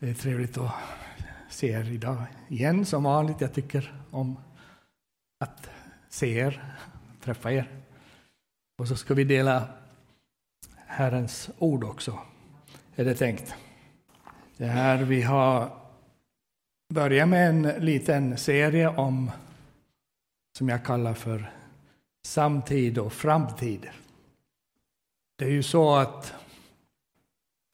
Det är trevligt att se er idag igen som vanligt. Jag tycker om att se er, träffa er. Och så ska vi dela Herrens ord också, är det tänkt. Det här vi har börjat med en liten serie om, som jag kallar för samtid och framtid. Det är ju så att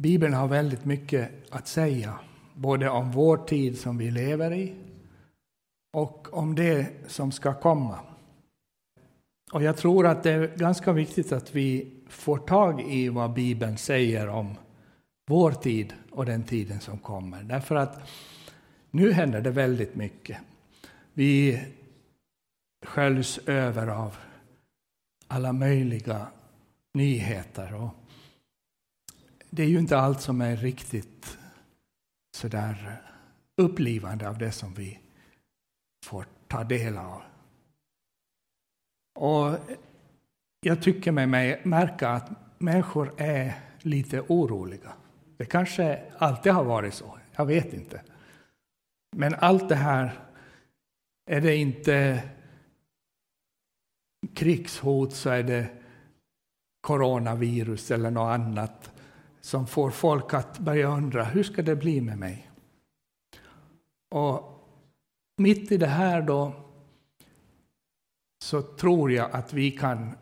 Bibeln har väldigt mycket att säga, både om vår tid som vi lever i och om det som ska komma. Och jag tror att det är ganska viktigt att vi får tag i vad Bibeln säger om vår tid och den tiden som kommer. Därför att nu händer det väldigt mycket. Vi sköljs över av alla möjliga nyheter. Och det är ju inte allt som är riktigt sådär upplivande av det som vi får ta del av. Och jag tycker mig märka att människor är lite oroliga. Det kanske alltid har varit så, jag vet inte. Men allt det här, är det inte krigshot så är det coronavirus eller något annat som får folk att börja undra hur ska det bli med mig? Och mitt i det här då så tror jag att vi kan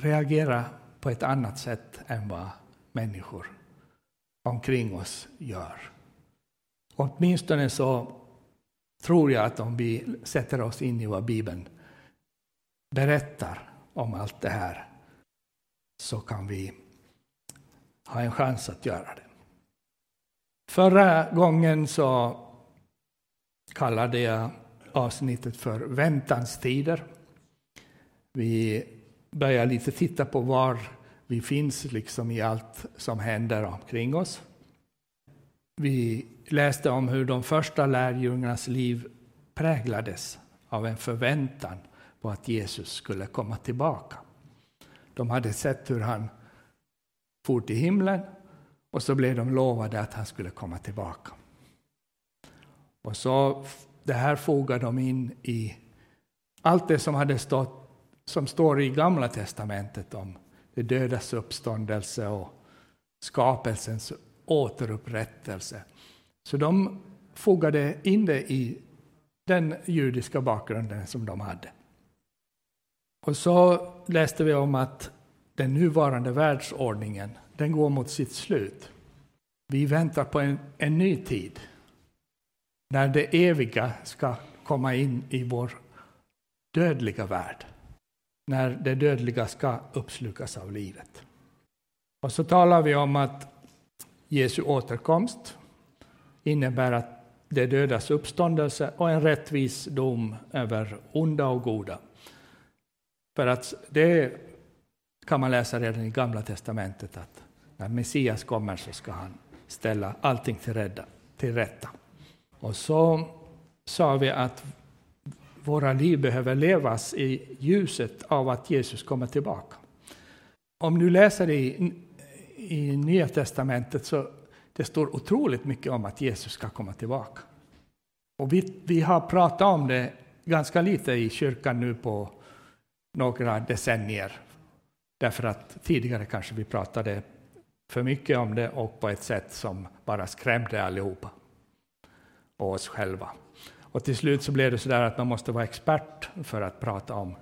reagera på ett annat sätt än vad människor omkring oss gör. Åtminstone så tror jag att om vi sätter oss in i vad Bibeln berättar om allt det här så kan vi ha en chans att göra det. Förra gången så kallade jag avsnittet för Väntans tider. Vi börjar lite titta på var vi finns liksom i allt som händer omkring oss. Vi läste om hur de första lärjungarnas liv präglades av en förväntan på att Jesus skulle komma tillbaka. De hade sett hur han for till himlen och så blev de lovade att han skulle komma tillbaka. Och så det här fogar de in i allt det som hade stått, som står i Gamla testamentet om det dödas uppståndelse och skapelsens återupprättelse. Så de fogade in det i den judiska bakgrunden som de hade. Och så läste vi om att den nuvarande världsordningen, den går mot sitt slut. Vi väntar på en, en ny tid, när det eviga ska komma in i vår dödliga värld. När det dödliga ska uppslukas av livet. Och så talar vi om att Jesu återkomst innebär att det dödas uppståndelse och en rättvis dom över onda och goda. För att det kan man läsa redan i Gamla testamentet att när Messias kommer så ska han ställa allting till, rädda, till rätta. Och så sa vi att våra liv behöver levas i ljuset av att Jesus kommer tillbaka. Om du läser i, i Nya testamentet så det står otroligt mycket om att Jesus ska komma tillbaka. Och vi, vi har pratat om det ganska lite i kyrkan nu på några decennier. Därför att tidigare kanske vi pratade för mycket om det och på ett sätt som bara skrämde allihopa och oss själva. Och till slut så blev det så där att man måste vara expert för att prata om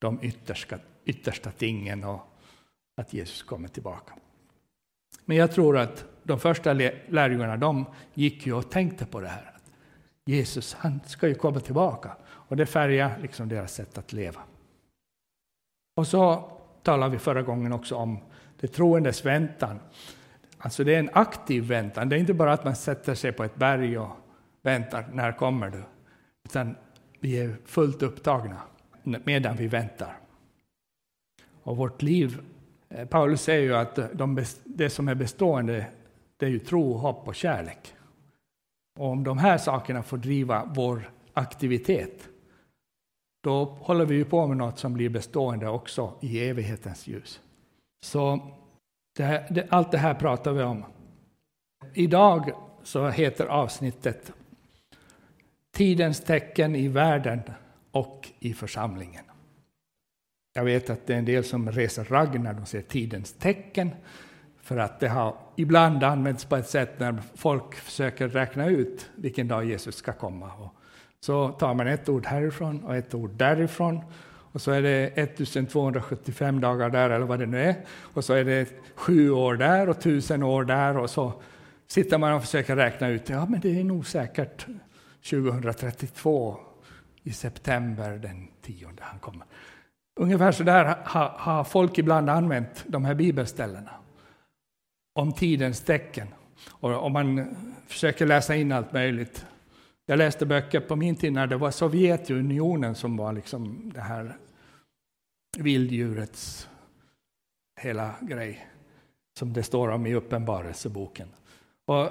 de yttersta, yttersta tingen och att Jesus kommer tillbaka. Men jag tror att de första lärjungarna de gick ju och tänkte på det här. Jesus han ska ju komma tillbaka. Och det färgar liksom deras sätt att leva. Och så talade vi förra gången också om det troendes väntan. Alltså det är en aktiv väntan. Det är inte bara att man sätter sig på ett berg och väntar, när kommer du? Utan vi är fullt upptagna medan vi väntar. Och vårt liv, eh, Paulus säger ju att de, det som är bestående, det är ju tro, hopp och kärlek. Och om de här sakerna får driva vår aktivitet, då håller vi ju på med något som blir bestående också i evighetens ljus. Så det här, det, allt det här pratar vi om. idag så heter avsnittet Tidens tecken i världen och i församlingen. Jag vet att det är en del som reser ragg när de ser tidens tecken, för att det har ibland använts på ett sätt när folk försöker räkna ut vilken dag Jesus ska komma. Och så tar man ett ord härifrån och ett ord därifrån, och så är det 1275 dagar där, eller vad det nu är, och så är det sju år där och tusen år där, och så sitter man och försöker räkna ut, ja men det är nog säkert 2032 i september den tionde han kommer. Ungefär så där har, ha folk ibland använt de här bibelställena om tidens tecken. Och om man försöker läsa in allt möjligt. Jag läste böcker på min tid när det var Sovjetunionen som var liksom det här vilddjurets hela grej, som det står om i Uppenbarelseboken. Och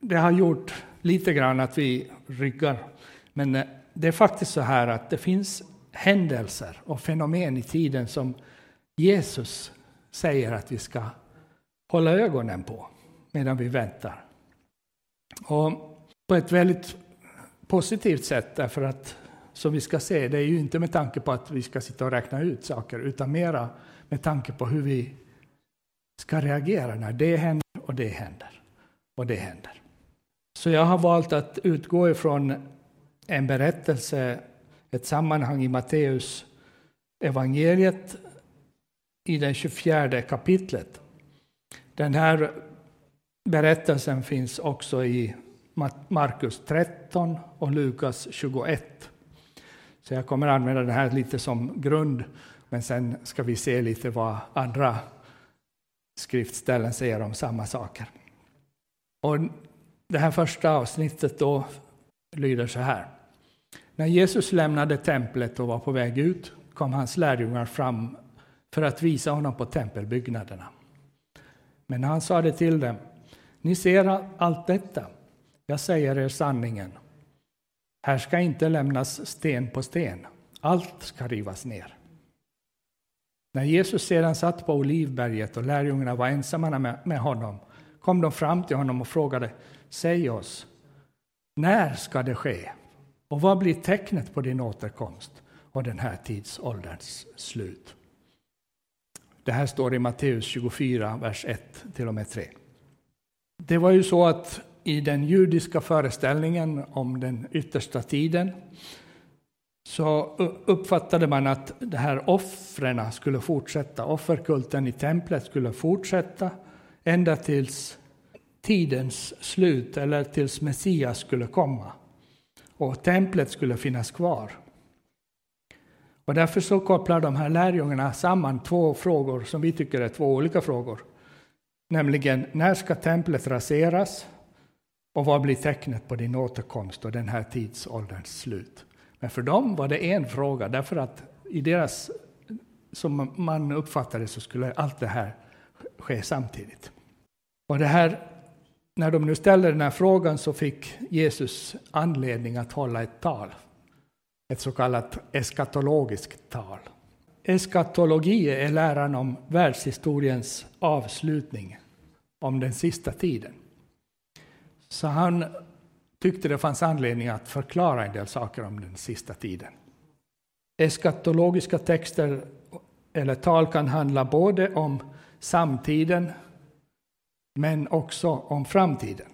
det har gjort lite grann att vi ryggar. Men eh, det är faktiskt så här att det finns händelser och fenomen i tiden som Jesus säger att vi ska hålla ögonen på medan vi väntar. Och på ett väldigt positivt sätt, därför att som vi ska se, det är ju inte med tanke på att vi ska sitta och räkna ut saker, utan mera med tanke på hur vi ska reagera när det händer och det händer och det händer. Så jag har valt att utgå ifrån en berättelse, ett sammanhang i Matteus evangeliet i det 24 kapitlet. Den här berättelsen finns också i Markus 13 och Lukas 21. Så jag kommer att använda det här lite som grund, men sen ska vi se lite vad andra skriftställen säger om samma saker. Och det här första avsnittet då lyder så här. När Jesus lämnade templet och var på väg ut kom hans lärjungar fram för att visa honom på tempelbyggnaderna. Men han sade till dem, ni ser allt detta, jag säger er sanningen. Här ska inte lämnas sten på sten, allt ska rivas ner. När Jesus sedan satt på Olivberget och lärjungarna var ensamma med honom kom de fram till honom och frågade, säg oss, när ska det ske? Och vad blir tecknet på din återkomst och den här tidsålderns slut? Det här står i Matteus 24, vers 1 till och med 3. Det var ju så att i den judiska föreställningen om den yttersta tiden så uppfattade man att de här offren skulle fortsätta. Offerkulten i templet skulle fortsätta ända tills tidens slut eller tills Messias skulle komma och templet skulle finnas kvar. Och därför så kopplar de här lärjungarna samman två frågor som vi tycker är två olika frågor. Nämligen, när ska templet raseras? Och vad blir tecknet på din återkomst och den här tidsålderns slut? Men för dem var det en fråga, därför att i deras, som man uppfattade så skulle allt det här ske samtidigt. Och det här, när de nu ställde den här frågan så fick Jesus anledning att hålla ett tal ett så kallat eskatologiskt tal. Eskatologi är läran om världshistoriens avslutning, om den sista tiden. Så han tyckte det fanns anledning att förklara en del saker om den sista tiden. Eskatologiska texter eller tal kan handla både om samtiden men också om framtiden.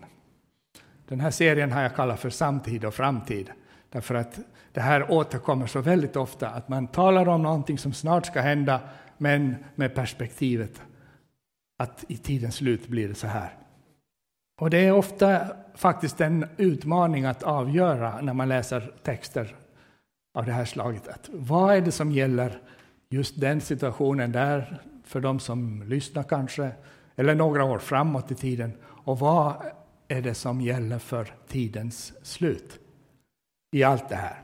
Den här serien har jag kallat för Samtid och framtid därför att det här återkommer så väldigt ofta, att man talar om någonting som snart ska hända, men med perspektivet att i tidens slut blir det så här. Och det är ofta faktiskt en utmaning att avgöra när man läser texter av det här slaget. Att vad är det som gäller just den situationen där, för de som lyssnar kanske, eller några år framåt i tiden, och vad är det som gäller för tidens slut i allt det här?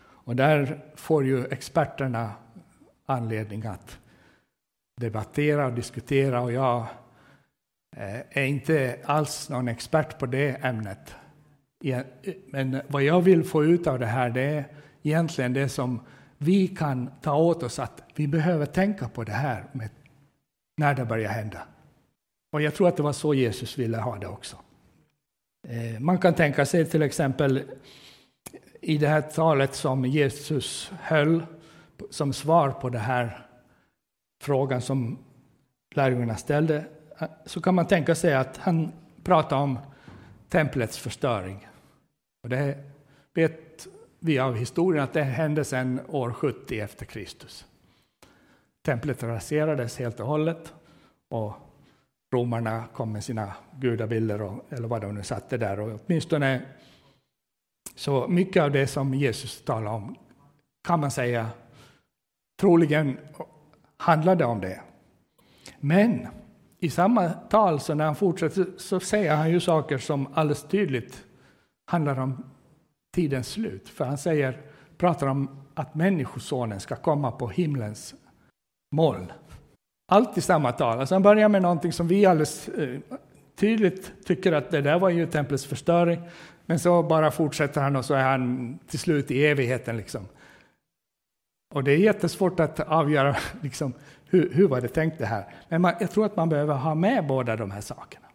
Och där får ju experterna anledning att debattera och diskutera och jag Eh, är inte alls någon expert på det ämnet. Men vad jag vill få ut av det här det är egentligen det som vi kan ta åt oss att vi behöver tänka på det här med när det börjar hända. Och jag tror att det var så Jesus ville ha det också. Eh, man kan tänka sig till exempel i det här talet som Jesus höll som svar på den här frågan som lärjungarna ställde, så kan man tänka sig att han pratar om templets förstöring. Och det vet vi av historien att det hände sedan år 70 efter Kristus. Templet raserades helt och hållet och romarna kom med sina gudabilder, och, eller vad de nu satte där. Och åtminstone så mycket av det som Jesus talar om kan man säga troligen handlade om det. Men i samma tal, så när han fortsätter, så säger han ju saker som alldeles tydligt handlar om tidens slut. För han säger, pratar om att Människosonen ska komma på himlens moln. Allt i samma tal. Alltså han börjar med någonting som vi alldeles eh, tydligt tycker att det där var ju templets förstöring. Men så bara fortsätter han och så är han till slut i evigheten. Liksom. Och det är jättesvårt att avgöra liksom, hur, hur var det tänkt det här. Men man, jag tror att man behöver ha med båda de här sakerna.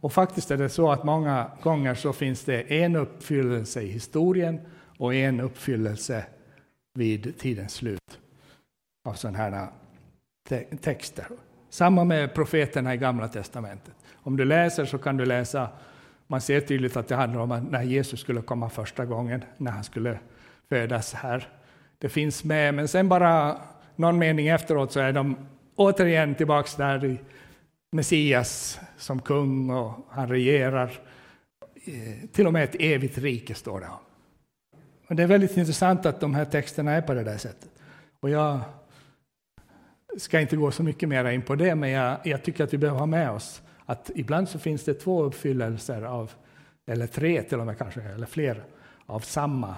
Och faktiskt är det så att många gånger så finns det en uppfyllelse i historien och en uppfyllelse vid tidens slut av sådana här te texter. Samma med profeterna i Gamla testamentet. Om du läser så kan du läsa, man ser tydligt att det handlar om när Jesus skulle komma första gången, när han skulle födas här. Det finns med, men sen bara någon mening efteråt så är de återigen tillbaks där i Messias som kung och han regerar. Eh, till och med ett evigt rike står det om. Och det är väldigt intressant att de här texterna är på det där sättet. Och jag ska inte gå så mycket mer in på det, men jag, jag tycker att vi behöver ha med oss att ibland så finns det två uppfyllelser av, eller tre till och med kanske, eller fler, av samma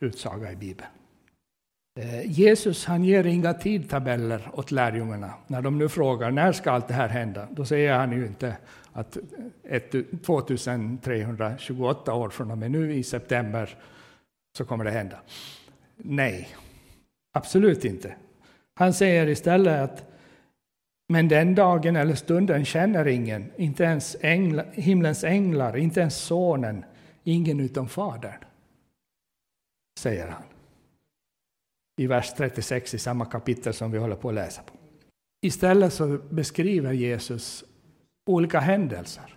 utsaga i Bibeln. Eh, Jesus han ger inga tidtabeller åt lärjungarna. När de nu frågar när ska allt det här hända, då säger han ju inte att eh, 2328 år från och med nu i september så kommer det hända. Nej, absolut inte. Han säger istället att men den dagen eller stunden känner ingen, inte ens ängla, himlens änglar, inte ens sonen, ingen utom Fadern, säger han i vers 36 i samma kapitel som vi håller på att läsa på. Istället så beskriver Jesus olika händelser,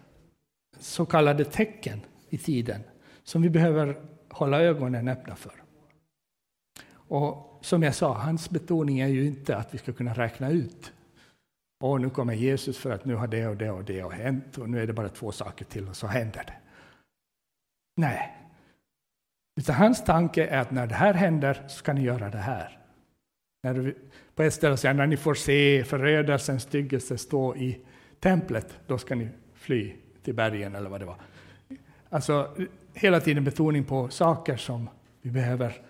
så kallade tecken i tiden, som vi behöver hålla ögonen öppna för. Och som jag sa, hans betoning är ju inte att vi ska kunna räkna ut och nu kommer Jesus för att nu har det och det och det har hänt och nu är det bara två saker till och så händer det. Nej, utan hans tanke är att när det här händer så ska ni göra det här. När du, på ett ställe säger när ni får se förödelsens styggelse stå i templet, då ska ni fly till bergen eller vad det var. Alltså hela tiden betoning på saker som vi behöver,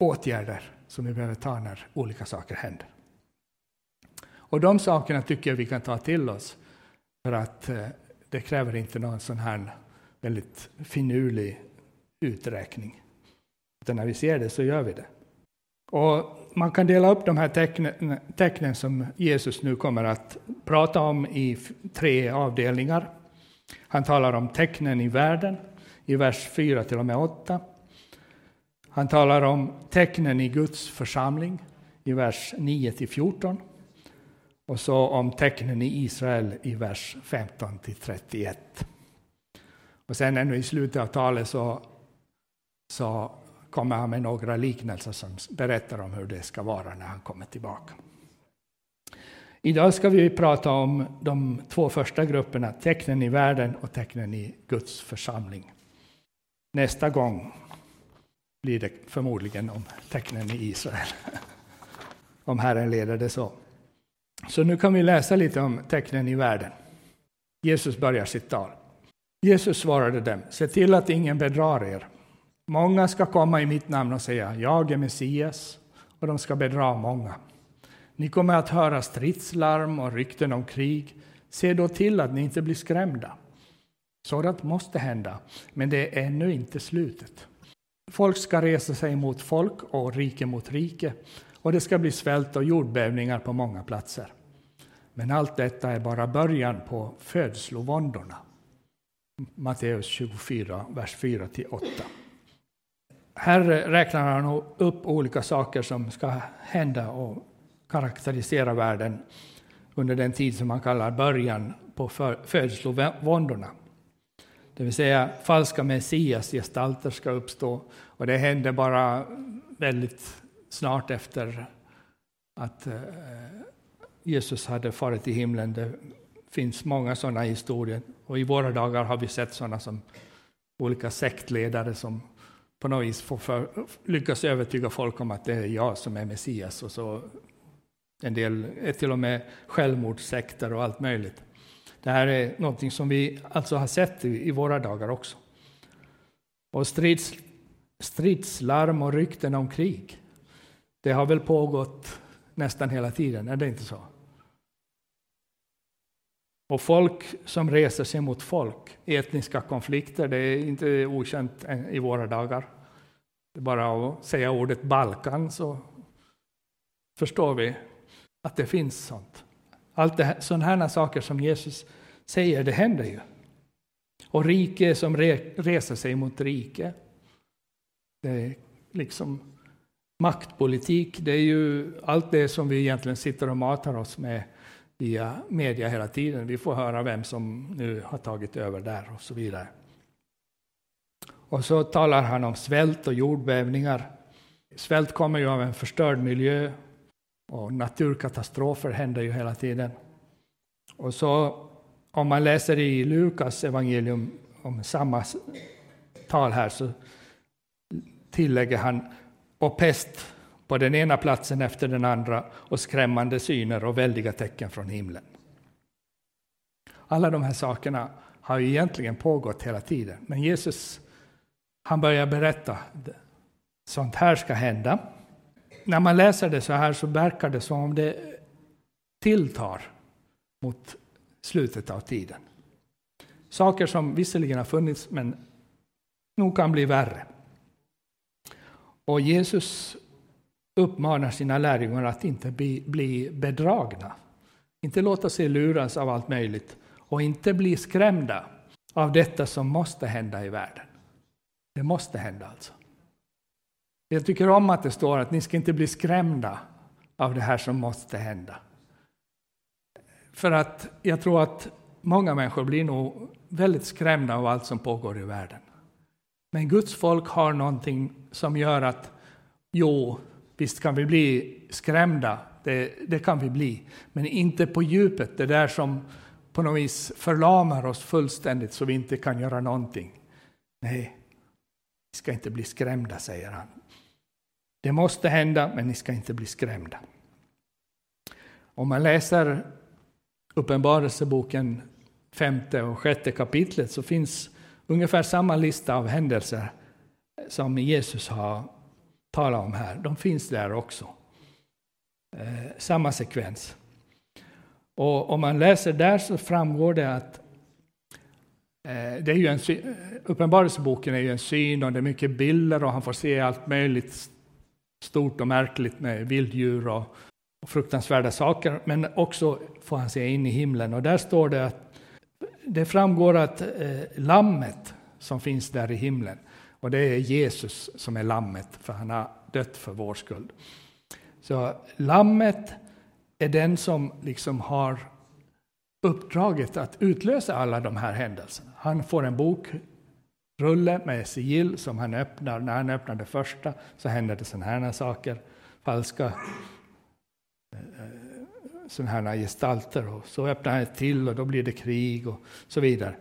åtgärder som vi behöver ta när olika saker händer. Och de sakerna tycker jag vi kan ta till oss, för att eh, det kräver inte någon sån här väldigt finurlig uträkning. Utan när vi ser det så gör vi det. Och man kan dela upp de här tecknen, tecknen som Jesus nu kommer att prata om i tre avdelningar. Han talar om tecknen i världen i vers 4 till och med 8. Han talar om tecknen i Guds församling i vers 9 till 14. Och så om tecknen i Israel i vers 15 till 31. Och sen ännu i slutet av talet så så kommer han med några liknelser som berättar om hur det ska vara när han kommer tillbaka. Idag ska vi prata om de två första grupperna, tecknen i världen och tecknen i Guds församling. Nästa gång blir det förmodligen om tecknen i Israel. om Herren leder det så. Så nu kan vi läsa lite om tecknen i världen. Jesus börjar sitt tal. Jesus svarade dem, se till att ingen bedrar er. Många ska komma i mitt namn och säga, jag är Messias, och de ska bedra många. Ni kommer att höra stridslarm och rykten om krig. Se då till att ni inte blir skrämda. Sådant måste hända, men det är ännu inte slutet. Folk ska resa sig mot folk och rike mot rike, och det ska bli svält och jordbävningar på många platser. Men allt detta är bara början på födslovåndorna. Matteus 24, vers 4-8. Här räknar han upp olika saker som ska hända och karaktärisera världen under den tid som man kallar början på födslovåndorna. Det vill säga falska messiasgestalter ska uppstå och det hände bara väldigt snart efter att eh, Jesus hade farit till himlen. Det finns många sådana historier och i våra dagar har vi sett sådana som olika sektledare som på något vis få för, lyckas övertyga folk om att det är jag som är Messias. Och så en del är till och med självmordssekter och allt möjligt. Det här är någonting som vi alltså har sett i, i våra dagar också. Och strids, stridslarm och rykten om krig, det har väl pågått nästan hela tiden, är det inte så? Och folk som reser sig mot folk, etniska konflikter, det är inte okänt i våra dagar. Det är bara att säga ordet Balkan så förstår vi att det finns sånt. Allt det sådana här saker som Jesus säger, det händer ju. Och rike som re, reser sig mot rike. Det är liksom maktpolitik, det är ju allt det som vi egentligen sitter och matar oss med via media hela tiden. Vi får höra vem som nu har tagit över där och så vidare. Och så talar han om svält och jordbävningar. Svält kommer ju av en förstörd miljö och naturkatastrofer händer ju hela tiden. Och så om man läser i Lukas evangelium om samma tal här så tillägger han och pest på den ena platsen efter den andra och skrämmande syner och väldiga tecken från himlen. Alla de här sakerna har ju egentligen pågått hela tiden, men Jesus han börjar berätta sånt här ska hända. När man läser det så här så verkar det som om det tilltar mot slutet av tiden. Saker som visserligen har funnits men nog kan bli värre. Och Jesus uppmanar sina lärjungar att inte bli, bli bedragna. Inte låta sig luras av allt möjligt och inte bli skrämda av detta som måste hända i världen. Det måste hända alltså. Jag tycker om att det står att ni ska inte bli skrämda av det här som måste hända. För att jag tror att många människor blir nog väldigt skrämda av allt som pågår i världen. Men Guds folk har någonting som gör att jo, visst kan vi bli skrämda, det, det kan vi bli, men inte på djupet, det där som på något vis förlamar oss fullständigt så vi inte kan göra någonting. Nej, ni ska inte bli skrämda, säger han. Det måste hända, men ni ska inte bli skrämda. Om man läser Uppenbarelseboken femte och sjätte kapitlet så finns ungefär samma lista av händelser som Jesus har talar om här. De finns där också. Eh, samma sekvens. Och om man läser där så framgår det att eh, det är ju en, Uppenbarelseboken är ju en syn och det är mycket bilder och han får se allt möjligt stort och märkligt med vilddjur och, och fruktansvärda saker. Men också får han se in i himlen och där står det att det framgår att eh, lammet som finns där i himlen, och det är Jesus som är lammet, för han har dött för vår skull. Så lammet är den som liksom har uppdraget att utlösa alla de här händelserna. Han får en bokrulle med sigill som han öppnar. När han öppnar det första så händer det sådana här saker, falska eh, eh, sådana här gestalter. Och så öppnar han ett till och då blir det krig och så vidare.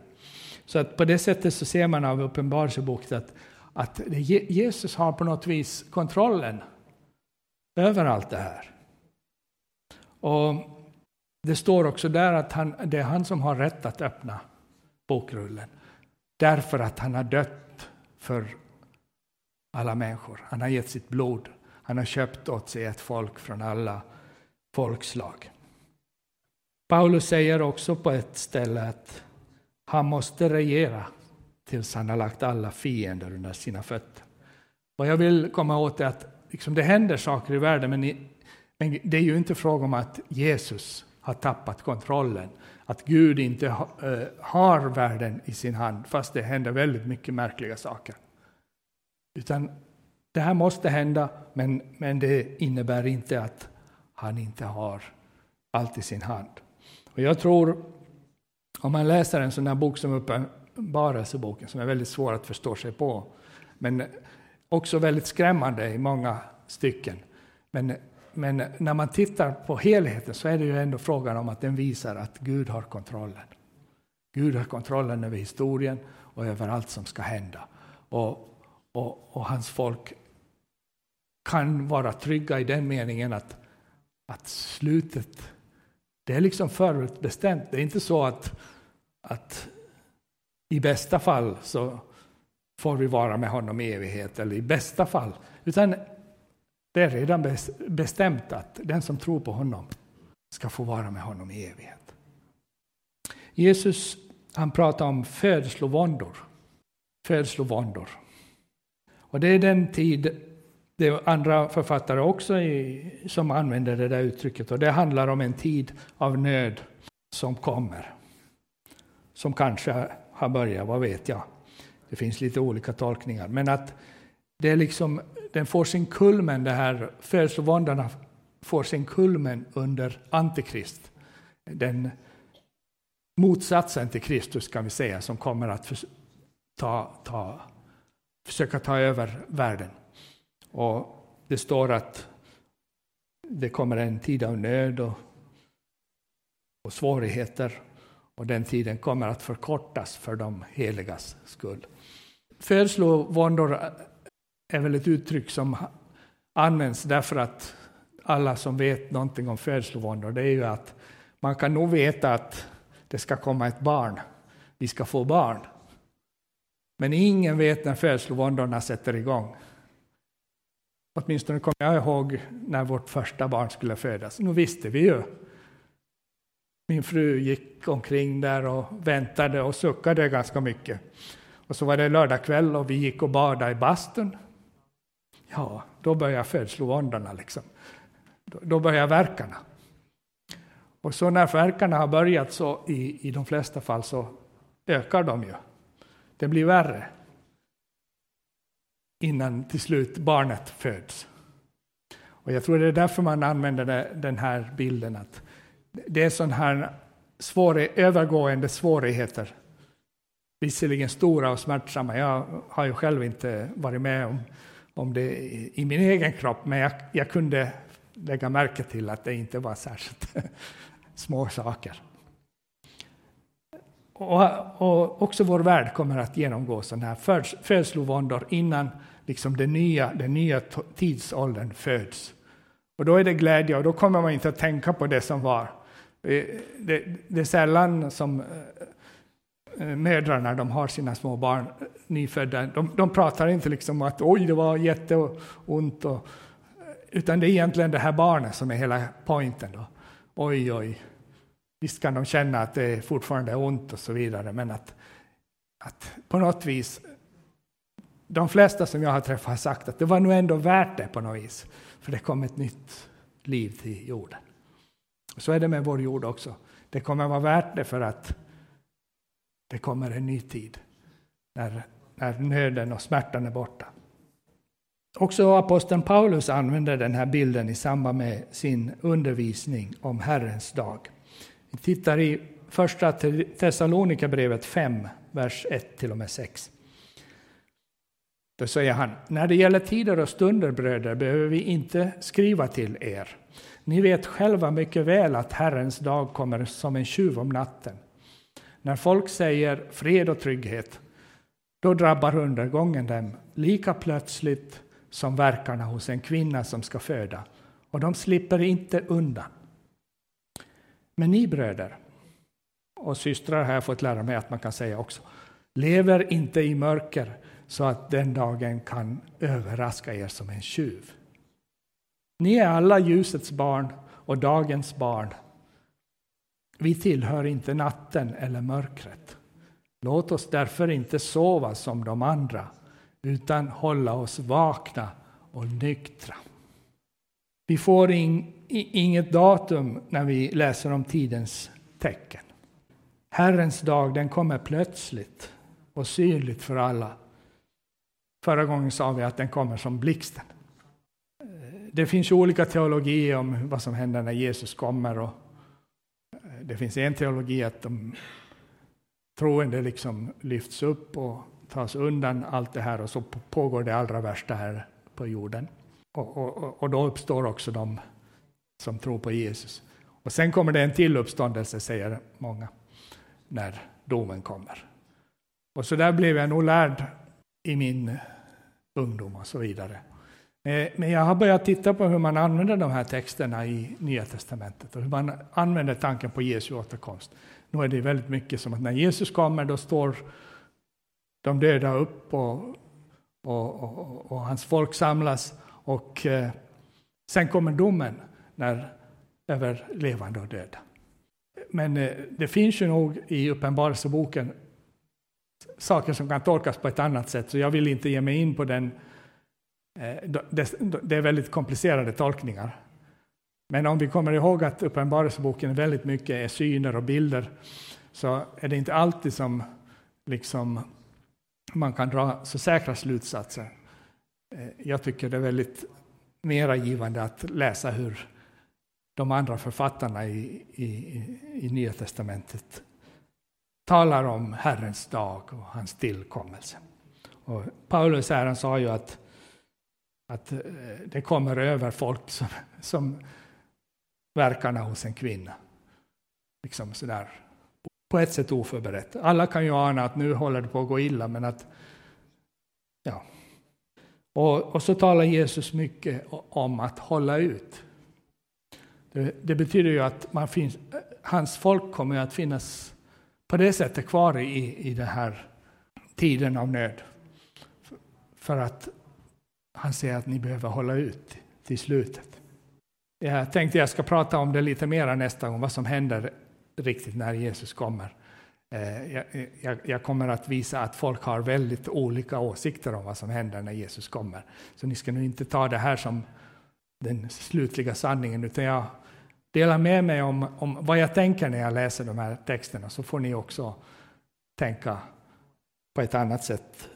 Så att på det sättet så ser man av Uppenbarelseboken att, att Jesus har på något vis kontrollen över allt det här. Och det står också där att han, det är han som har rätt att öppna bokrullen. Därför att han har dött för alla människor. Han har gett sitt blod. Han har köpt åt sig ett folk från alla folkslag. Paulus säger också på ett ställe att han måste regera tills han har lagt alla fiender under sina fötter. Vad jag vill komma åt är att liksom det händer saker i världen, men, i, men det är ju inte fråga om att Jesus har tappat kontrollen. Att Gud inte ha, äh, har världen i sin hand, fast det händer väldigt mycket märkliga saker. Utan det här måste hända, men, men det innebär inte att han inte har allt i sin hand. Och jag tror, om man läser en sån här bok som Uppenbarelseboken, som är väldigt svår att förstå sig på, men också väldigt skrämmande i många stycken. Men, men när man tittar på helheten så är det ju ändå frågan om att den visar att Gud har kontrollen. Gud har kontrollen över historien och över allt som ska hända. Och, och, och hans folk kan vara trygga i den meningen att, att slutet, det är liksom förutbestämt. Det är inte så att, att i bästa fall så får vi vara med honom i evighet, eller i bästa fall. Utan det är redan bestämt att den som tror på honom ska få vara med honom i evighet. Jesus han pratar om födslovåndor. Födslovåndor. Och det är den tid, det är andra författare också i, som använder det där uttrycket, och det handlar om en tid av nöd som kommer. Som kanske har börjat, vad vet jag. Det finns lite olika tolkningar. Men att det är liksom, den får sin kulmen, det här födslovåndorna får sin kulmen under Antikrist. Den motsatsen till Kristus kan vi säga, som kommer att för, ta, ta, försöka ta över världen. Och det står att det kommer en tid av nöd och, och svårigheter och den tiden kommer att förkortas för de heligas skull. Födslovåndor är väl ett uttryck som används därför att alla som vet någonting om födslovåndor, det är ju att man kan nog veta att det ska komma ett barn, vi ska få barn. Men ingen vet när födslovåndorna sätter igång. Åtminstone kommer jag ihåg när vårt första barn skulle födas. Nu visste vi ju. Min fru gick omkring där och väntade och suckade ganska mycket. Och så var det lördagkväll och vi gick och badade i bastun. Ja, då började födslovåndorna liksom. Då började verkarna. Och så när verkarna har börjat så i, i de flesta fall så ökar de ju. Det blir värre. Innan till slut barnet föds. Och jag tror det är därför man använder den här bilden att det är sådana här svåra, övergående svårigheter visserligen stora och smärtsamma. Jag har ju själv inte varit med om, om det i min egen kropp, men jag, jag kunde lägga märke till att det inte var särskilt små saker. Och, och, också vår värld kommer att genomgå sådana här födslovåndor innan liksom den, nya, den nya tidsåldern föds. Och då är det glädje och då kommer man inte att tänka på det som var. Eh, det, det, är sällan som mödrarna mödrar när de har sina små barn nyfödda, de, de pratar inte liksom om att oj, det var jätteont, och, utan det är egentligen det här barnet som är hela poängen. Då. Oj, oj, visst kan de känna att det fortfarande är ont och så vidare, men att, att på något vis, de flesta som jag har träffat har sagt att det var nog ändå värt det på något vis, för det kom ett nytt liv till jorden. Så är det med vår jord också. Det kommer vara värt det för att det kommer en ny tid när, när nöden och smärtan är borta. Också aposteln Paulus använder den här bilden i samband med sin undervisning om Herrens dag. Vi tittar i första Thessalonikerbrevet 5, vers 1 till och med 6. Då säger han, när det gäller tider och stunder, bröder, behöver vi inte skriva till er. Ni vet själva mycket väl att Herrens dag kommer som en tjuv om natten. När folk säger fred och trygghet, då drabbar undergången dem lika plötsligt som verkarna hos en kvinna som ska föda, och de slipper inte undan. Men ni bröder och systrar har jag fått lära mig att man kan säga också, lever inte i mörker så att den dagen kan överraska er som en tjuv. Ni är alla ljusets barn och dagens barn. Vi tillhör inte natten eller mörkret. Låt oss därför inte sova som de andra, utan hålla oss vakna och nyktra. Vi får in, inget datum när vi läser om tidens tecken. Herrens dag den kommer plötsligt och synligt för alla. Förra gången sa vi att den kommer som blixten. Det finns olika teologier om vad som händer när Jesus kommer. Och eh, det finns en teologi att de troende liksom lyfts upp och tas undan allt det här och så pågår det allra värsta här på jorden. Och, och, och då uppstår också de som tror på Jesus. Och sen kommer det en till uppståndelse, säger många, när domen kommer. Och så där blev jag nog lärd i min ungdom och så vidare. Eh, men jag har börjat titta på hur man använder de här texterna i Nya Testamentet och hur man använder tanken på Jesu återkomst. Nu är det väldigt mycket som att när Jesus kommer då står de döda upp och, och, och, och hans folk samlas och eh, sen kommer domen när, över levande och döda. Men eh, det finns ju nog i Uppenbarelseboken saker som kan tolkas på ett annat sätt, så jag vill inte ge mig in på den. Eh, det är väldigt komplicerade tolkningar. Men om vi kommer ihåg att Uppenbarelseboken väldigt mycket är syner och bilder, så är det inte alltid som liksom, man kan dra så säkra slutsatser. Eh, jag tycker det är väldigt mera givande att läsa hur de andra författarna i, i, i Nya Testamentet talar om Herrens dag och hans tillkommelse. Och Paulus här, han sa ju att, att eh, det kommer över folk som, som verkarna hos en kvinna. Liksom sådär, på ett sätt oförberett. Alla kan ju ana att nu håller det på att gå illa, men att... Ja. Och, och så talar Jesus mycket om att hålla ut. Det, det betyder ju att man finns, hans folk kommer att finnas på det sättet kvar i, i den här tiden av nöd. För att han säger att ni behöver hålla ut till slutet. Jag tänkte jag ska prata om det lite mer nästa gång, vad som händer riktigt när Jesus kommer. Eh, jag, jag, jag, kommer att visa att folk har väldigt olika åsikter om vad som händer när Jesus kommer. Så ni ska nu inte ta det här som den slutliga sanningen, utan jag delar med mig om, om vad jag tänker när jag läser de här texterna, så får ni också tänka på ett annat sätt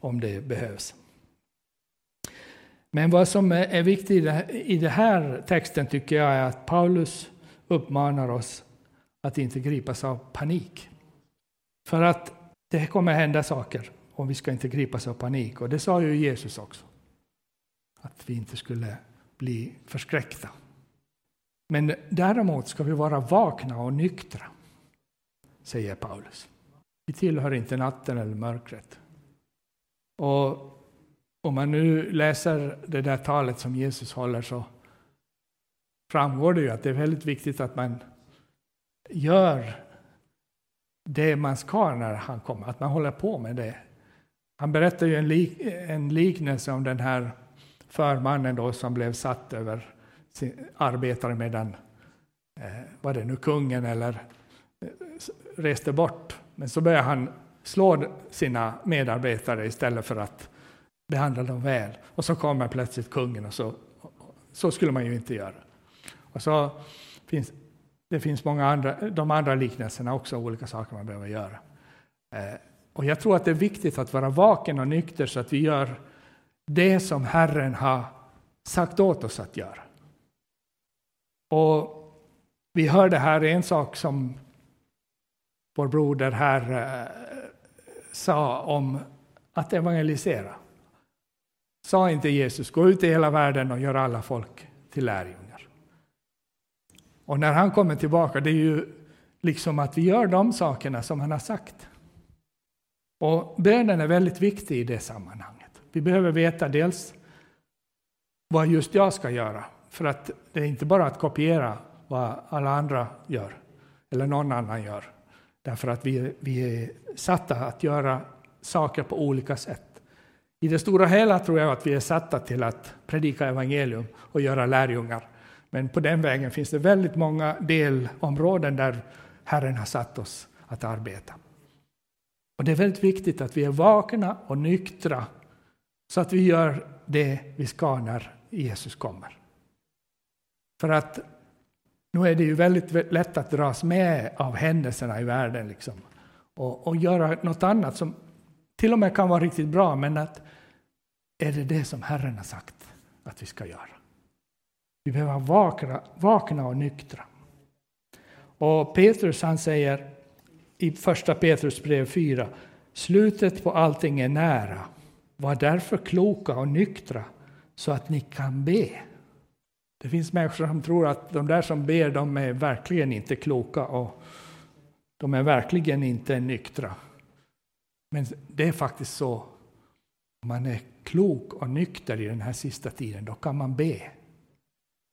om det behövs. Men vad som är viktigt i den här texten tycker jag är att Paulus uppmanar oss att inte gripas av panik. För att det kommer hända saker om vi ska inte gripas av panik. Och det sa ju Jesus också. Att vi inte skulle bli förskräckta. Men däremot ska vi vara vakna och nyktra, säger Paulus. Vi tillhör inte natten eller mörkret. Och om man nu läser det där talet som Jesus håller så framgår det ju att det är väldigt viktigt att man gör det man ska när han kommer, att man håller på med det. Han berättar ju en, lik, en liknelse om den här förmannen då som blev satt över arbetare medan, eh, var det nu kungen eller eh, reste bort. Men så började han slå sina medarbetare istället för att behandla dem väl. Och så kommer plötsligt kungen och så, så skulle man ju inte göra. Och så finns, det finns många andra, de andra liknelserna också, olika saker man behöver göra. Eh, och jag tror att det är viktigt att vara vaken och nykter så att vi gör det som Herren har sagt åt oss att göra. Och vi hörde här en sak som vår broder här eh, sa om att evangelisera. Sa inte Jesus, gå ut i hela världen och gör alla folk till lärjungar. Och när han kommer tillbaka, det är ju liksom att vi gör de sakerna som han har sagt. Och bönen är väldigt viktig i det sammanhanget. Vi behöver veta dels vad just jag ska göra, för att det är inte bara att kopiera vad alla andra gör, eller någon annan gör. Därför att vi, vi är satta att göra saker på olika sätt. I det stora hela tror jag att vi är satta till att predika evangelium och göra lärjungar. Men på den vägen finns det väldigt många delområden där Herren har satt oss att arbeta. Och Det är väldigt viktigt att vi är vakna och nyktra så att vi gör det vi ska när Jesus kommer. För att nu är det ju väldigt lätt att dras med av händelserna i världen liksom. och, och göra något annat som till och med kan vara riktigt bra, men att är det det som Herren har sagt att vi ska göra? Vi behöver vakna, vakna och nyktra. Och Petrus han säger i första Petrus brev 4, slutet på allting är nära. Var därför kloka och nyktra så att ni kan be. Det finns människor som tror att de där som ber, de är verkligen inte kloka och de är verkligen inte nyktra. Men det är faktiskt så, om man är klok och nykter i den här sista tiden, då kan man be.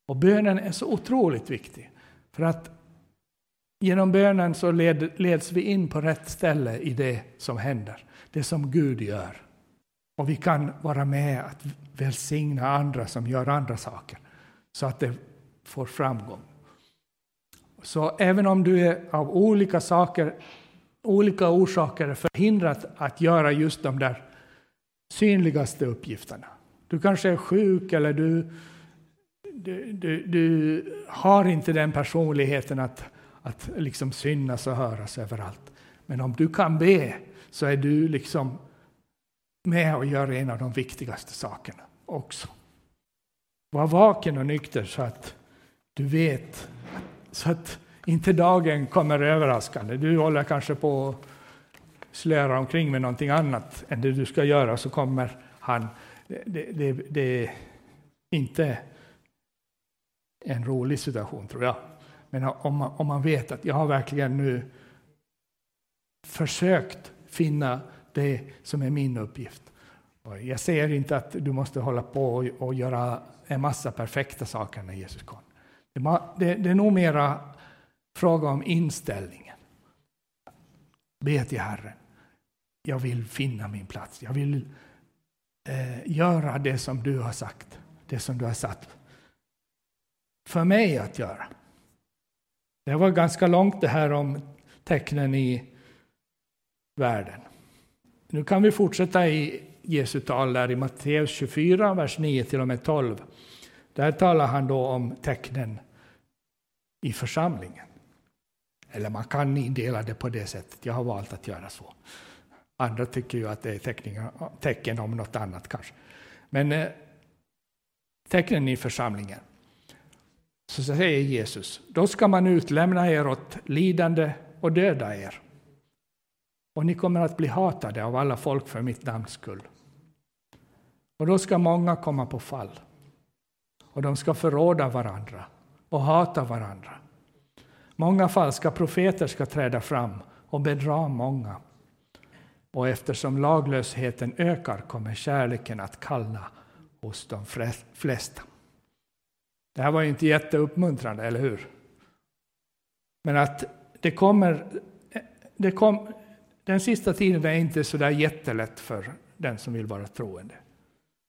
Och bönen är så otroligt viktig. För att genom bönen så led, leds vi in på rätt ställe i det som händer, det som Gud gör. Och vi kan vara med att välsigna andra som gör andra saker, så att det får framgång. Så även om du är av olika saker, olika orsaker förhindrat att göra just de där synligaste uppgifterna. Du kanske är sjuk eller du, du, du, du har inte den personligheten att, att liksom synas och höras överallt. Men om du kan be så är du liksom med och gör en av de viktigaste sakerna också. Var vaken och nykter så att du vet, så att inte dagen kommer överraskande. Du håller kanske på att slöra omkring med någonting annat än det du ska göra, så kommer han. Det, det, det är inte en rolig situation, tror jag. Men om man, om man vet att jag har verkligen nu försökt finna det som är min uppgift. Jag säger inte att du måste hålla på och, och göra en massa perfekta saker när Jesus kom. Det, det, det är nog mera fråga om inställningen. Be till Herren. Jag vill finna min plats. Jag vill eh, göra det som du har sagt, det som du har satt för mig att göra. Det var ganska långt det här om tecknen i världen. Nu kan vi fortsätta i Jesu tal där i Matteus 24, vers 9 till och med 12. Där talar han då om tecknen i församlingen. Eller man kan indela det på det sättet. Jag har valt att göra så. Andra tycker ju att det är tecken om något annat kanske. Men eh, tecknen i församlingen. Så säger Jesus, då ska man utlämna er åt lidande och döda er. Och ni kommer att bli hatade av alla folk för mitt namns skull. Och då ska många komma på fall. Och de ska förråda varandra och hata varandra. Många falska profeter ska träda fram och bedra många. Och eftersom laglösheten ökar kommer kärleken att kallna hos de flesta. Det här var ju inte jätteuppmuntrande, eller hur? Men att det kommer... Det kom, den sista tiden är inte så där jättelätt för den som vill vara troende.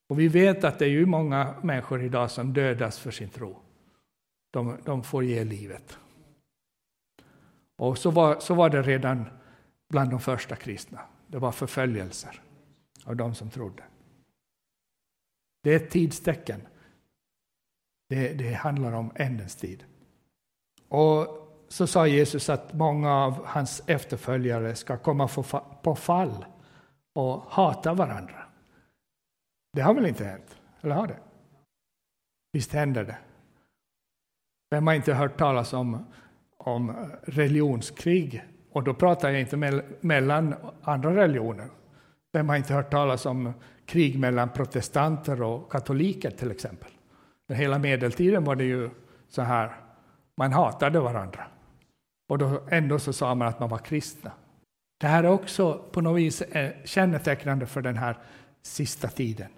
Och vi vet att det är ju många människor idag som dödas för sin tro. De, de får ge livet. Och så var, så var det redan bland de första kristna. Det var förföljelser av de som trodde. Det är ett tidstecken. Det, det handlar om ändens tid. Och så sa Jesus att många av hans efterföljare ska komma på fall och hata varandra. Det har väl inte hänt? Eller har det? Visst händer det? Vem har inte hört talas om om religionskrig. Och då pratar jag inte me mellan andra religioner. Vem har inte hört talas om krig mellan protestanter och katoliker till exempel? Men hela medeltiden var det ju så här, man hatade varandra. Och då, ändå så sa man att man var kristna. Det här är också på något vis eh, kännetecknande för den här sista tiden.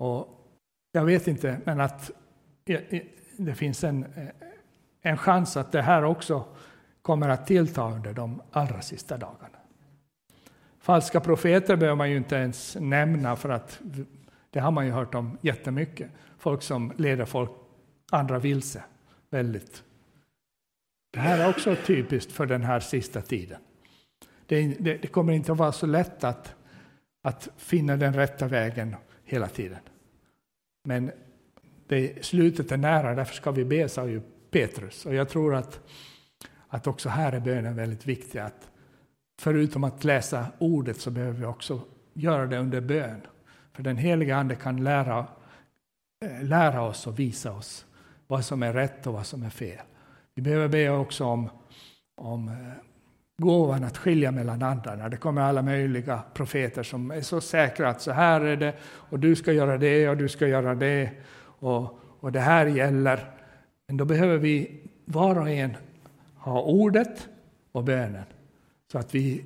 Och jag vet inte, men att eh, eh, det finns en, en chans att det här också kommer att tillta under de allra sista dagarna. Falska profeter behöver man ju inte ens nämna för att det har man ju hört om jättemycket. Folk som leder folk, andra vilse. Väldigt. Det här är också typiskt för den här sista tiden. Det, det, det kommer inte att vara så lätt att, att finna den rätta vägen hela tiden. Men det, slutet är nära, därför ska vi be, sa ju Petrus. Och jag tror att, att också här är bönen väldigt viktig. Att förutom att läsa ordet så behöver vi också göra det under bön. För den heliga Ande kan lära, eh, lära oss och visa oss vad som är rätt och vad som är fel. Vi behöver be också om, om eh, gåvan att skilja mellan andarna. Det kommer alla möjliga profeter som är så säkra att så här är det och du ska göra det och du ska göra det och, och det här gäller. Men då behöver vi var och en ha ordet och bönen så att vi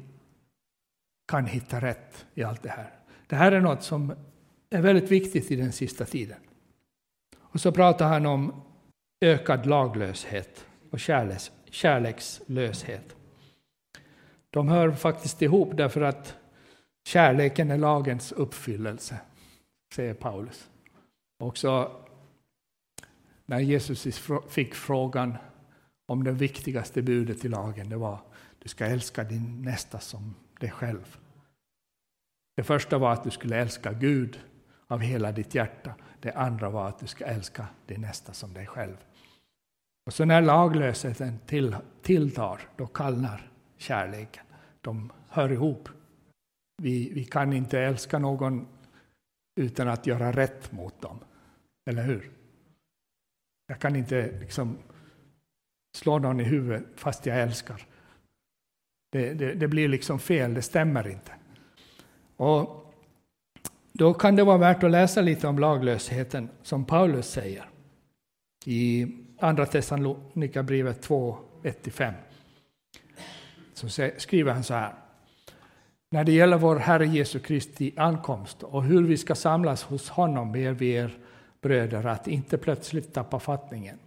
kan hitta rätt i allt det här. Det här är något som är väldigt viktigt i den sista tiden. Och så pratar han om ökad laglöshet och kärleks, kärlekslöshet. De hör faktiskt ihop därför att kärleken är lagens uppfyllelse, säger Paulus. Också när Jesus fick frågan om det viktigaste budet i lagen, det var du ska älska din nästa som dig själv. Det första var att du skulle älska Gud av hela ditt hjärta. Det andra var att du ska älska din nästa som dig själv. Och så när laglösheten till, tilltar, då kallnar kärleken. De hör ihop. Vi, vi kan inte älska någon utan att göra rätt mot dem. Eller hur? Jag kan inte liksom slå någon i huvudet fast jag älskar. Det, det, det, blir liksom fel, det stämmer inte. Och då kan det vara värt att läsa lite om laglösheten som Paulus säger i Andra Thessalonikerbrevet 2, 1-5. Så skriver han så här. När det gäller vår Herre Jesu Kristi ankomst och hur vi ska samlas hos honom ber vi er bröder att inte plötsligt tappa fattningen.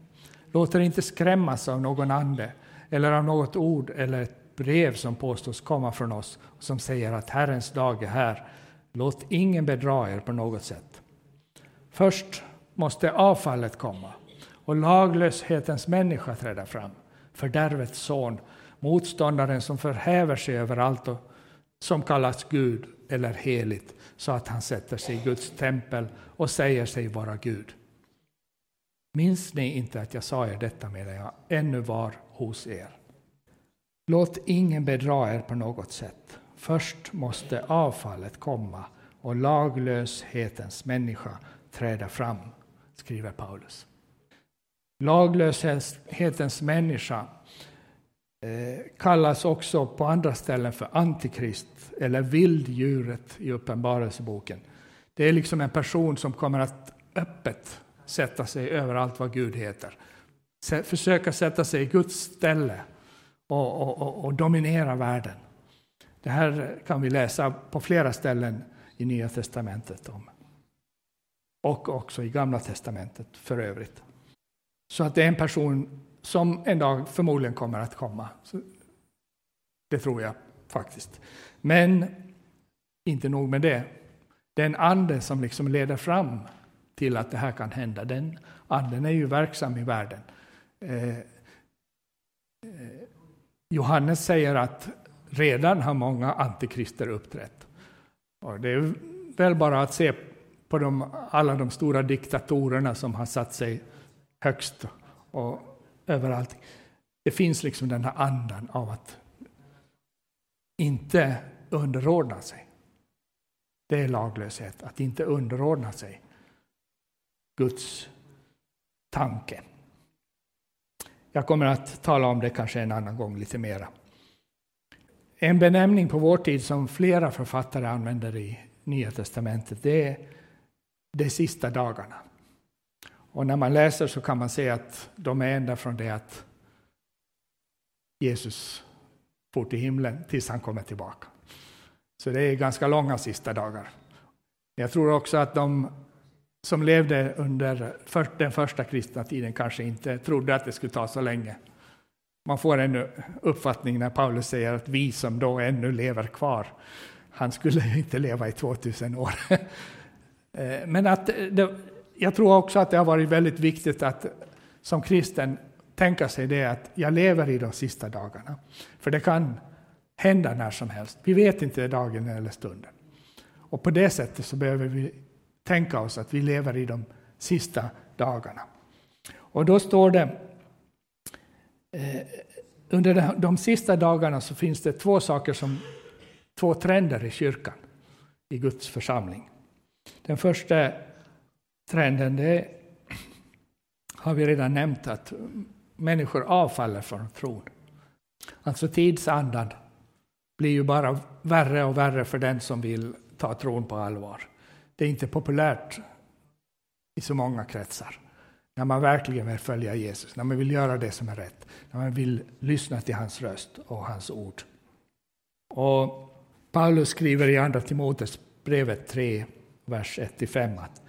Låt er inte skrämmas av någon ande eller av något ord eller ett brev som påstås komma från oss och som säger att Herrens dag är här. Låt ingen bedra er på något sätt. Först måste avfallet komma och laglöshetens människa träda fram, fördärvets son, motståndaren som förhäver sig över allt och som kallas Gud eller heligt, så att han sätter sig i Guds tempel och säger sig vara Gud. Minns ni inte att jag sa er detta medan jag ännu var hos er? Låt ingen bedra er på något sätt. Först måste avfallet komma och laglöshetens människa träda fram, skriver Paulus. Laglöshetens människa Eh, kallas också på andra ställen för antikrist eller vilddjuret i Uppenbarelseboken. Det är liksom en person som kommer att öppet sätta sig över allt vad Gud heter. Försöka sätta sig i Guds ställe och, och, och, och dominera världen. Det här kan vi läsa på flera ställen i Nya testamentet om. Och också i Gamla testamentet för övrigt. Så att det är en person som en dag förmodligen kommer att komma. det tror jag faktiskt. Men inte nog med det. Den ande som liksom leder fram till att det här kan hända, den anden är ju verksam i världen. Eh, eh Johannes säger att redan har många antikrister uppträtt. Och det är väl bara att se på de, alla de stora diktatorerna som har satt sig högst och överallt. Det finns liksom den här andan av att inte underordna sig. Det är laglöshet, att inte underordna sig Guds tanke. Jag kommer att tala om det kanske en annan gång lite mera. En benämning på vår tid som flera författare använder i Nya testamentet, det är de sista dagarna. Och när man läser så kan man se att de är ända från det att Jesus for till himlen tills han kommer tillbaka. Så det är ganska långa sista dagar. Jag tror också att de som levde under den första kristna tiden kanske inte trodde att det skulle ta så länge. Man får en uppfattning när Paulus säger att vi som då ännu lever kvar, han skulle inte leva i 2000 år. Eh, men att det, jag tror också att det har varit väldigt viktigt att som kristen tänka sig det att jag lever i de sista dagarna. För det kan hända när som helst. Vi vet inte dagen eller stunden. Och på det sättet så behöver vi tänka oss att vi lever i de sista dagarna. Och då står det eh, under de sista dagarna så finns det två saker som två trender i kyrkan, i Guds församling. Den första trenden det har vi redan nämnt att människor avfaller från tron. Alltså tidsandan blir ju bara värre och värre för den som vill ta tron på allvar. Det är inte populärt i så många kretsar. När man verkligen vill följa Jesus, när man vill göra det som är rätt, när man vill lyssna till hans röst och hans ord. Och Paulus skriver i Andra Timoteus brevet 3, vers 1-5 att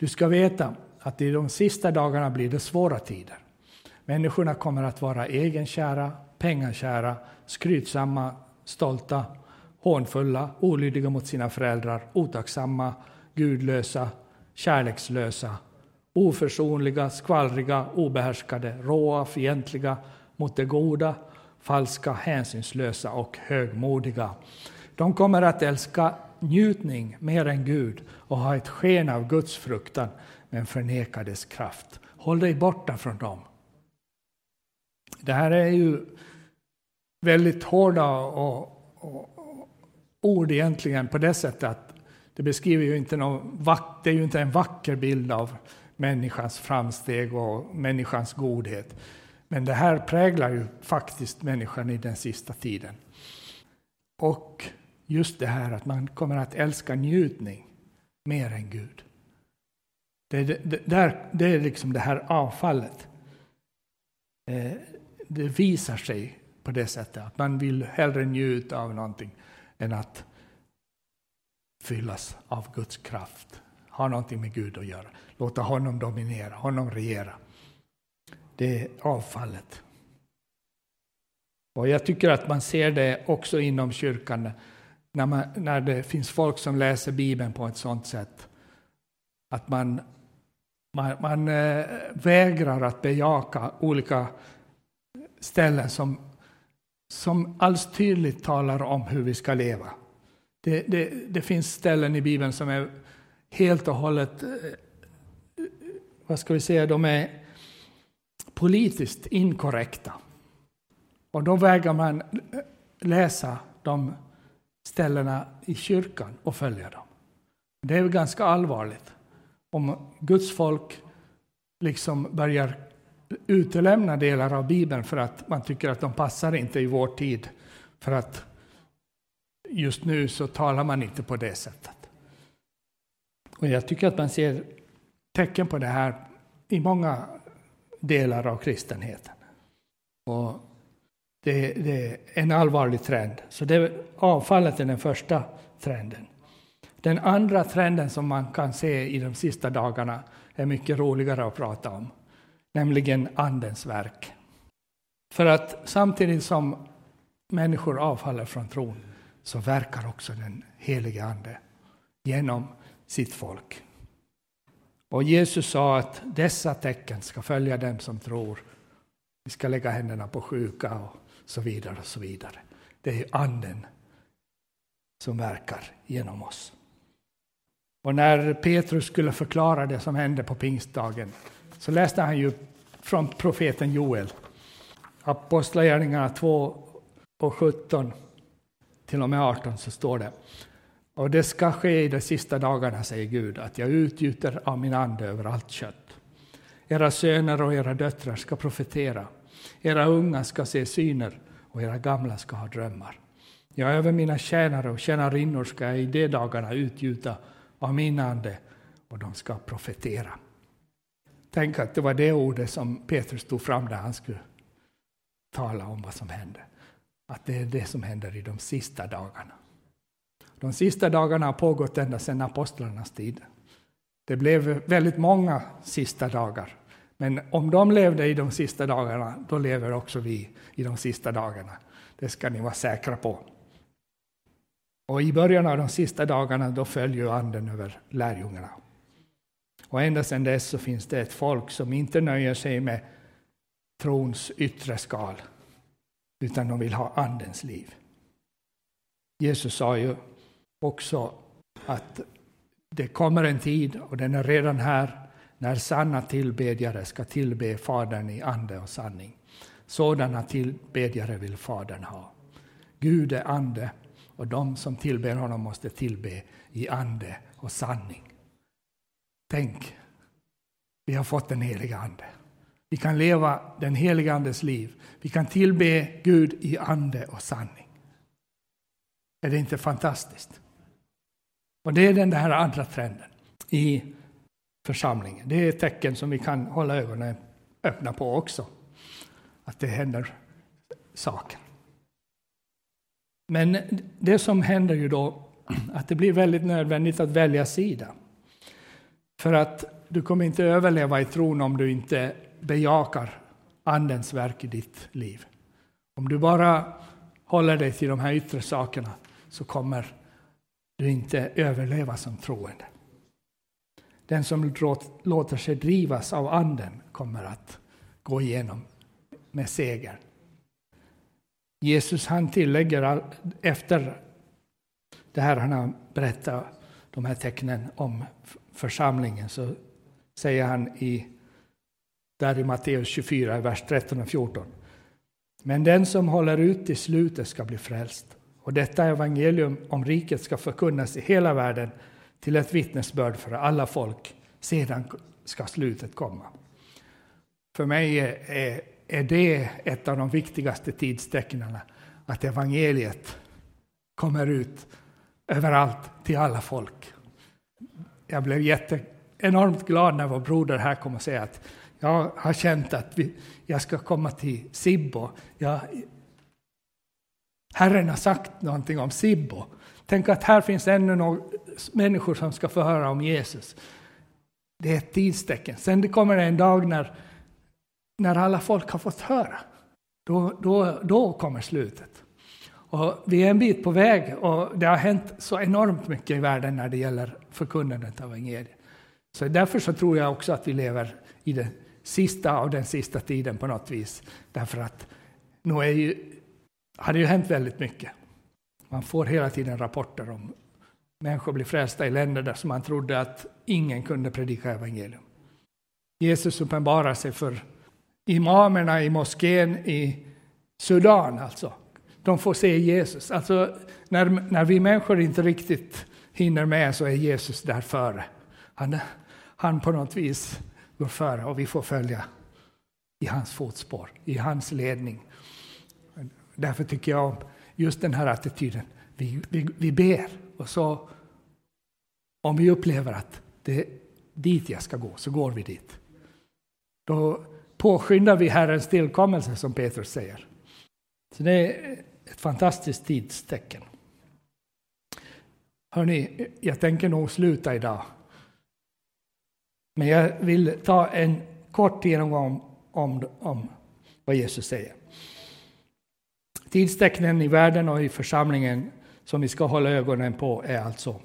du ska veta att i de sista dagarna blir det svåra tider. Människorna kommer att vara egenkära, pengakära, skrytsamma, stolta, hånfulla, olydiga mot sina föräldrar, otacksamma, gudlösa, kärlekslösa, oförsonliga, skvallriga, obehärskade, råa, fientliga mot det goda, falska, hänsynslösa och högmodiga. De kommer att älska njutning mer än Gud och ha ett sken av Guds fruktan men förneka dess kraft. Håll dig borta från dem. Det här är ju väldigt hårda och, och, och ord egentligen på det sättet att det beskriver ju inte någon, det är ju inte en vacker bild av människans framsteg och människans godhet. Men det här präglar ju faktiskt människan i den sista tiden. Och just det här att man kommer att älska njutning mer än Gud. Det, det, där, det är liksom det här avfallet. Eh, det visar sig på det sättet att man vill hellre njuta av någonting än att fyllas av Guds kraft, ha någonting med Gud att göra, låta honom dominera, honom regera. Det är avfallet. Och jag tycker att man ser det också inom kyrkan när, man, när det finns folk som läser Bibeln på ett sådant sätt att man, man, man eh, vägrar att bejaka olika ställen som, som alls tydligt talar om hur vi ska leva. Det, det, det finns ställen i Bibeln som är helt och hållet, eh, vad ska vi säga, de är politiskt inkorrekta. Och då vägrar man läsa de ställena i kyrkan och följa dem. Det är ganska allvarligt om Guds folk liksom börjar utelämna delar av Bibeln för att man tycker att de passar inte i vår tid. För att just nu så talar man inte på det sättet. Och jag tycker att man ser tecken på det här i många delar av kristenheten. Och det, det, är en allvarlig trend. Så det, avfallet är den första trenden. Den andra trenden som man kan se i de sista dagarna är mycket roligare att prata om, nämligen Andens verk. För att samtidigt som människor avfaller från tron så verkar också den helige Ande genom sitt folk. Och Jesus sa att dessa tecken ska följa dem som tror. Vi ska lägga händerna på sjuka och så vidare och så vidare. Det är Anden som verkar genom oss. Och när Petrus skulle förklara det som hände på pingstdagen så läste han ju från profeten Joel. Apostlagärningarna 2 och 17 till och med 18 så står det. Och det ska ske i de sista dagarna, säger Gud, att jag utgjuter av min ande över allt kött. Era söner och era döttrar ska profetera. Era unga ska se syner och era gamla ska ha drömmar. Ja, över mina tjänare och tjänarinnor ska jag i de dagarna utgjuta av min ande och de ska profetera. Tänk att det var det ordet som Petrus tog fram där han skulle tala om vad som hände. Att det är det som händer i de sista dagarna. De sista dagarna har pågått ända sedan apostlarnas tid. Det blev väldigt många sista dagar. Men om de levde i de sista dagarna, då lever också vi i de sista dagarna. Det ska ni vara säkra på. Och i början av de sista dagarna då följer anden över lärjungarna. Och ända sedan dess så finns det ett folk som inte nöjer sig med trons yttre skal, utan de vill ha andens liv. Jesus sa ju också att det kommer en tid, och den är redan här, när sanna tillbedjare ska tillbe Fadern i ande och sanning. Sådana tillbedjare vill Fadern ha. Gud är ande och de som tillber honom måste tillbe i ande och sanning. Tänk, vi har fått den heliga Ande. Vi kan leva den heliga Andes liv. Vi kan tillbe Gud i ande och sanning. Är det inte fantastiskt? Och det är den här andra trenden i församlingen. Det är ett tecken som vi kan hålla ögonen öppna på också. Att det händer saker. Men det som händer ju då, att det blir väldigt nödvändigt att välja sida. För att du kommer inte överleva i tron om du inte bejakar Andens verk i ditt liv. Om du bara håller dig till de här yttre sakerna så kommer du inte överleva som troende. Den som låter sig drivas av Anden kommer att gå igenom med seger. Jesus han tillägger efter det här han har berättat de här tecknen om församlingen så säger han i, där i Matteus 24, vers 13 och 14. Men den som håller ut till slutet ska bli frälst. Och detta evangelium om riket ska förkunnas i hela världen till ett vittnesbörd för alla folk. Sedan ska slutet komma. För mig är, är det ett av de viktigaste tidstecknen, att evangeliet kommer ut överallt till alla folk. Jag blev jätte, enormt glad när vår broder här kom och sa att jag har känt att vi, jag ska komma till Sibbo. Jag, Herren har sagt någonting om Sibbo. Tänk att här finns ännu några människor som ska få höra om Jesus. Det är ett tidstecken. Sen det kommer en dag när, när alla folk har fått höra. Då, då, då kommer slutet. Och vi är en bit på väg och det har hänt så enormt mycket i världen när det gäller förkunnandet av evangeliet. Så därför så tror jag också att vi lever i den sista av den sista tiden på något vis. Därför att nu är ju, har det ju hänt väldigt mycket. Man får hela tiden rapporter om människor blir frälsta i länder där man trodde att ingen kunde predika evangelium. Jesus uppenbarar sig för imamerna i moskén i Sudan alltså. De får se Jesus. Alltså, när, när vi människor inte riktigt hinner med så är Jesus där före. Han, han på något vis går före och vi får följa i hans fotspår, i hans ledning. Därför tycker jag om just den här attityden. Vi, vi, vi ber och så om vi upplever att det är dit jag ska gå, så går vi dit. Då påskyndar vi Herrens tillkommelse, som Petrus säger. Så det är ett fantastiskt tidstecken. Hörni, jag tänker nog sluta idag. Men jag vill ta en kort genomgång om, om vad Jesus säger. Tidstecknen i världen och i församlingen som vi ska hålla ögonen på är alltså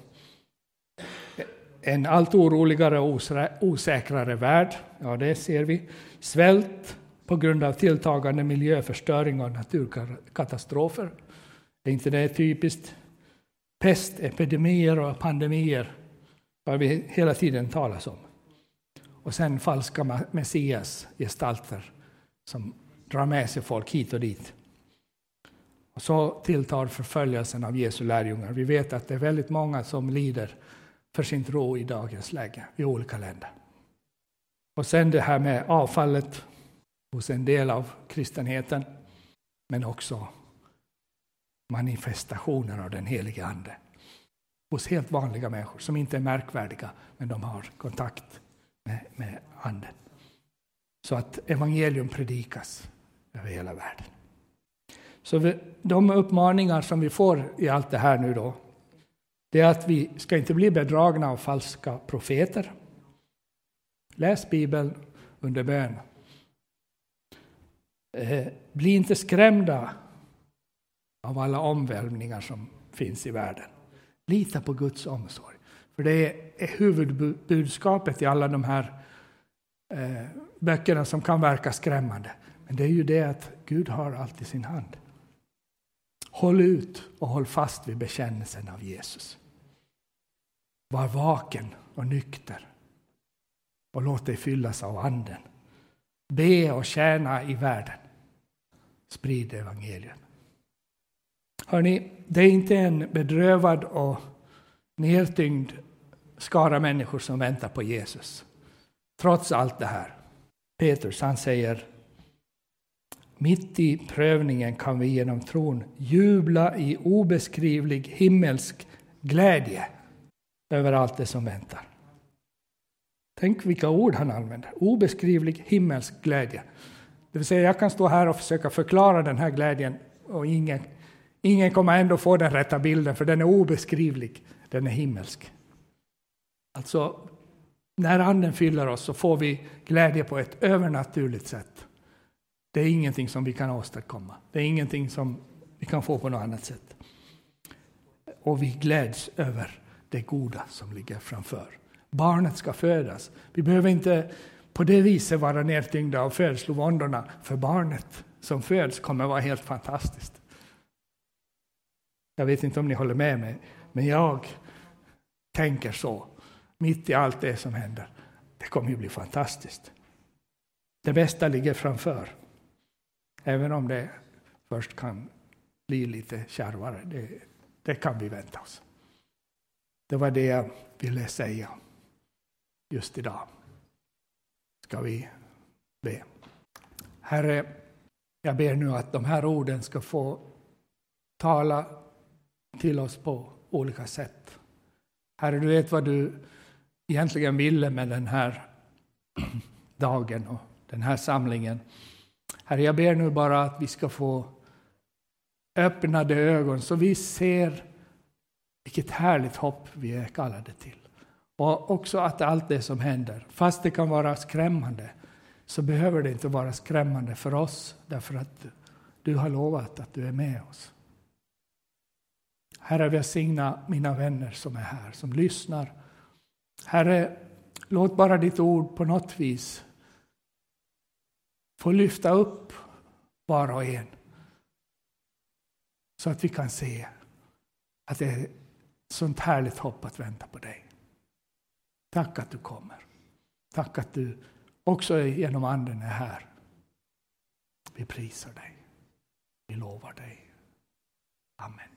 en allt oroligare och osäkrare värld, ja det ser vi. Svält på grund av tilltagande miljöförstöring och naturkatastrofer. Är inte det typiskt? Pest, epidemier och pandemier har vi hela tiden talas om. Och sen falska Messias gestalter som drar med sig folk hit och dit. Och så tilltar förföljelsen av Jesu lärjungar. Vi vet att det är väldigt många som lider för sin tro i dagens läge i olika länder. Och sen det här med avfallet hos en del av kristenheten, men också manifestationer av den helige Ande hos helt vanliga människor som inte är märkvärdiga, men de har kontakt med, med Anden. Så att evangelium predikas över hela världen. Så vi, de uppmaningar som vi får i allt det här nu då, det är att vi ska inte bli bedragna av falska profeter. Läs Bibeln under bön. Eh, bli inte skrämda av alla omvälvningar som finns i världen. Lita på Guds omsorg. För det är huvudbudskapet i alla de här eh, böckerna som kan verka skrämmande. Men det är ju det att Gud har allt i sin hand. Håll ut och håll fast vid bekännelsen av Jesus. Var vaken och nykter. och låt dig fyllas av Anden. Be och tjäna i världen. Sprid evangeliet. Hörrni, det är inte en bedrövad och nedtyngd skara människor som väntar på Jesus. Trots allt det här. Petrus han säger mitt i prövningen kan vi genom tron jubla i obeskrivlig himmelsk glädje över allt det som väntar. Tänk vilka ord han använder. Obeskrivlig himmelsk glädje. Det vill säga, jag kan stå här och försöka förklara den här glädjen och ingen, ingen kommer ändå få den rätta bilden, för den är obeskrivlig. Den är himmelsk. Alltså, när Anden fyller oss så får vi glädje på ett övernaturligt sätt. Det är ingenting som vi kan åstadkomma. Det är ingenting som vi kan få på något annat sätt. Och vi gläds över det goda som ligger framför. Barnet ska födas. Vi behöver inte på det viset vara nedtyngda av födslovåndorna, för barnet som föds kommer vara helt fantastiskt. Jag vet inte om ni håller med mig, men jag tänker så. Mitt i allt det som händer. Det kommer att bli fantastiskt. Det bästa ligger framför. Även om det först kan bli lite kärvare. Det, det kan vi vänta oss. Det var det jag ville säga just idag. Ska vi be. Herre, jag ber nu att de här orden ska få tala till oss på olika sätt. Herre, du vet vad du egentligen ville med den här dagen och den här samlingen. Herre, jag ber nu bara att vi ska få öppnade ögon så vi ser vilket härligt hopp vi är kallade till. Och också att allt det som händer, fast det kan vara skrämmande, så behöver det inte vara skrämmande för oss, därför att du har lovat att du är med oss. Herre, välsigna mina vänner som är här, som lyssnar. Herre, låt bara ditt ord på något vis får lyfta upp var och en. Så att vi kan se att det är sånt härligt hopp att vänta på dig. Tack att du kommer. Tack att du också genom Anden är här. Vi prisar dig. Vi lovar dig. Amen.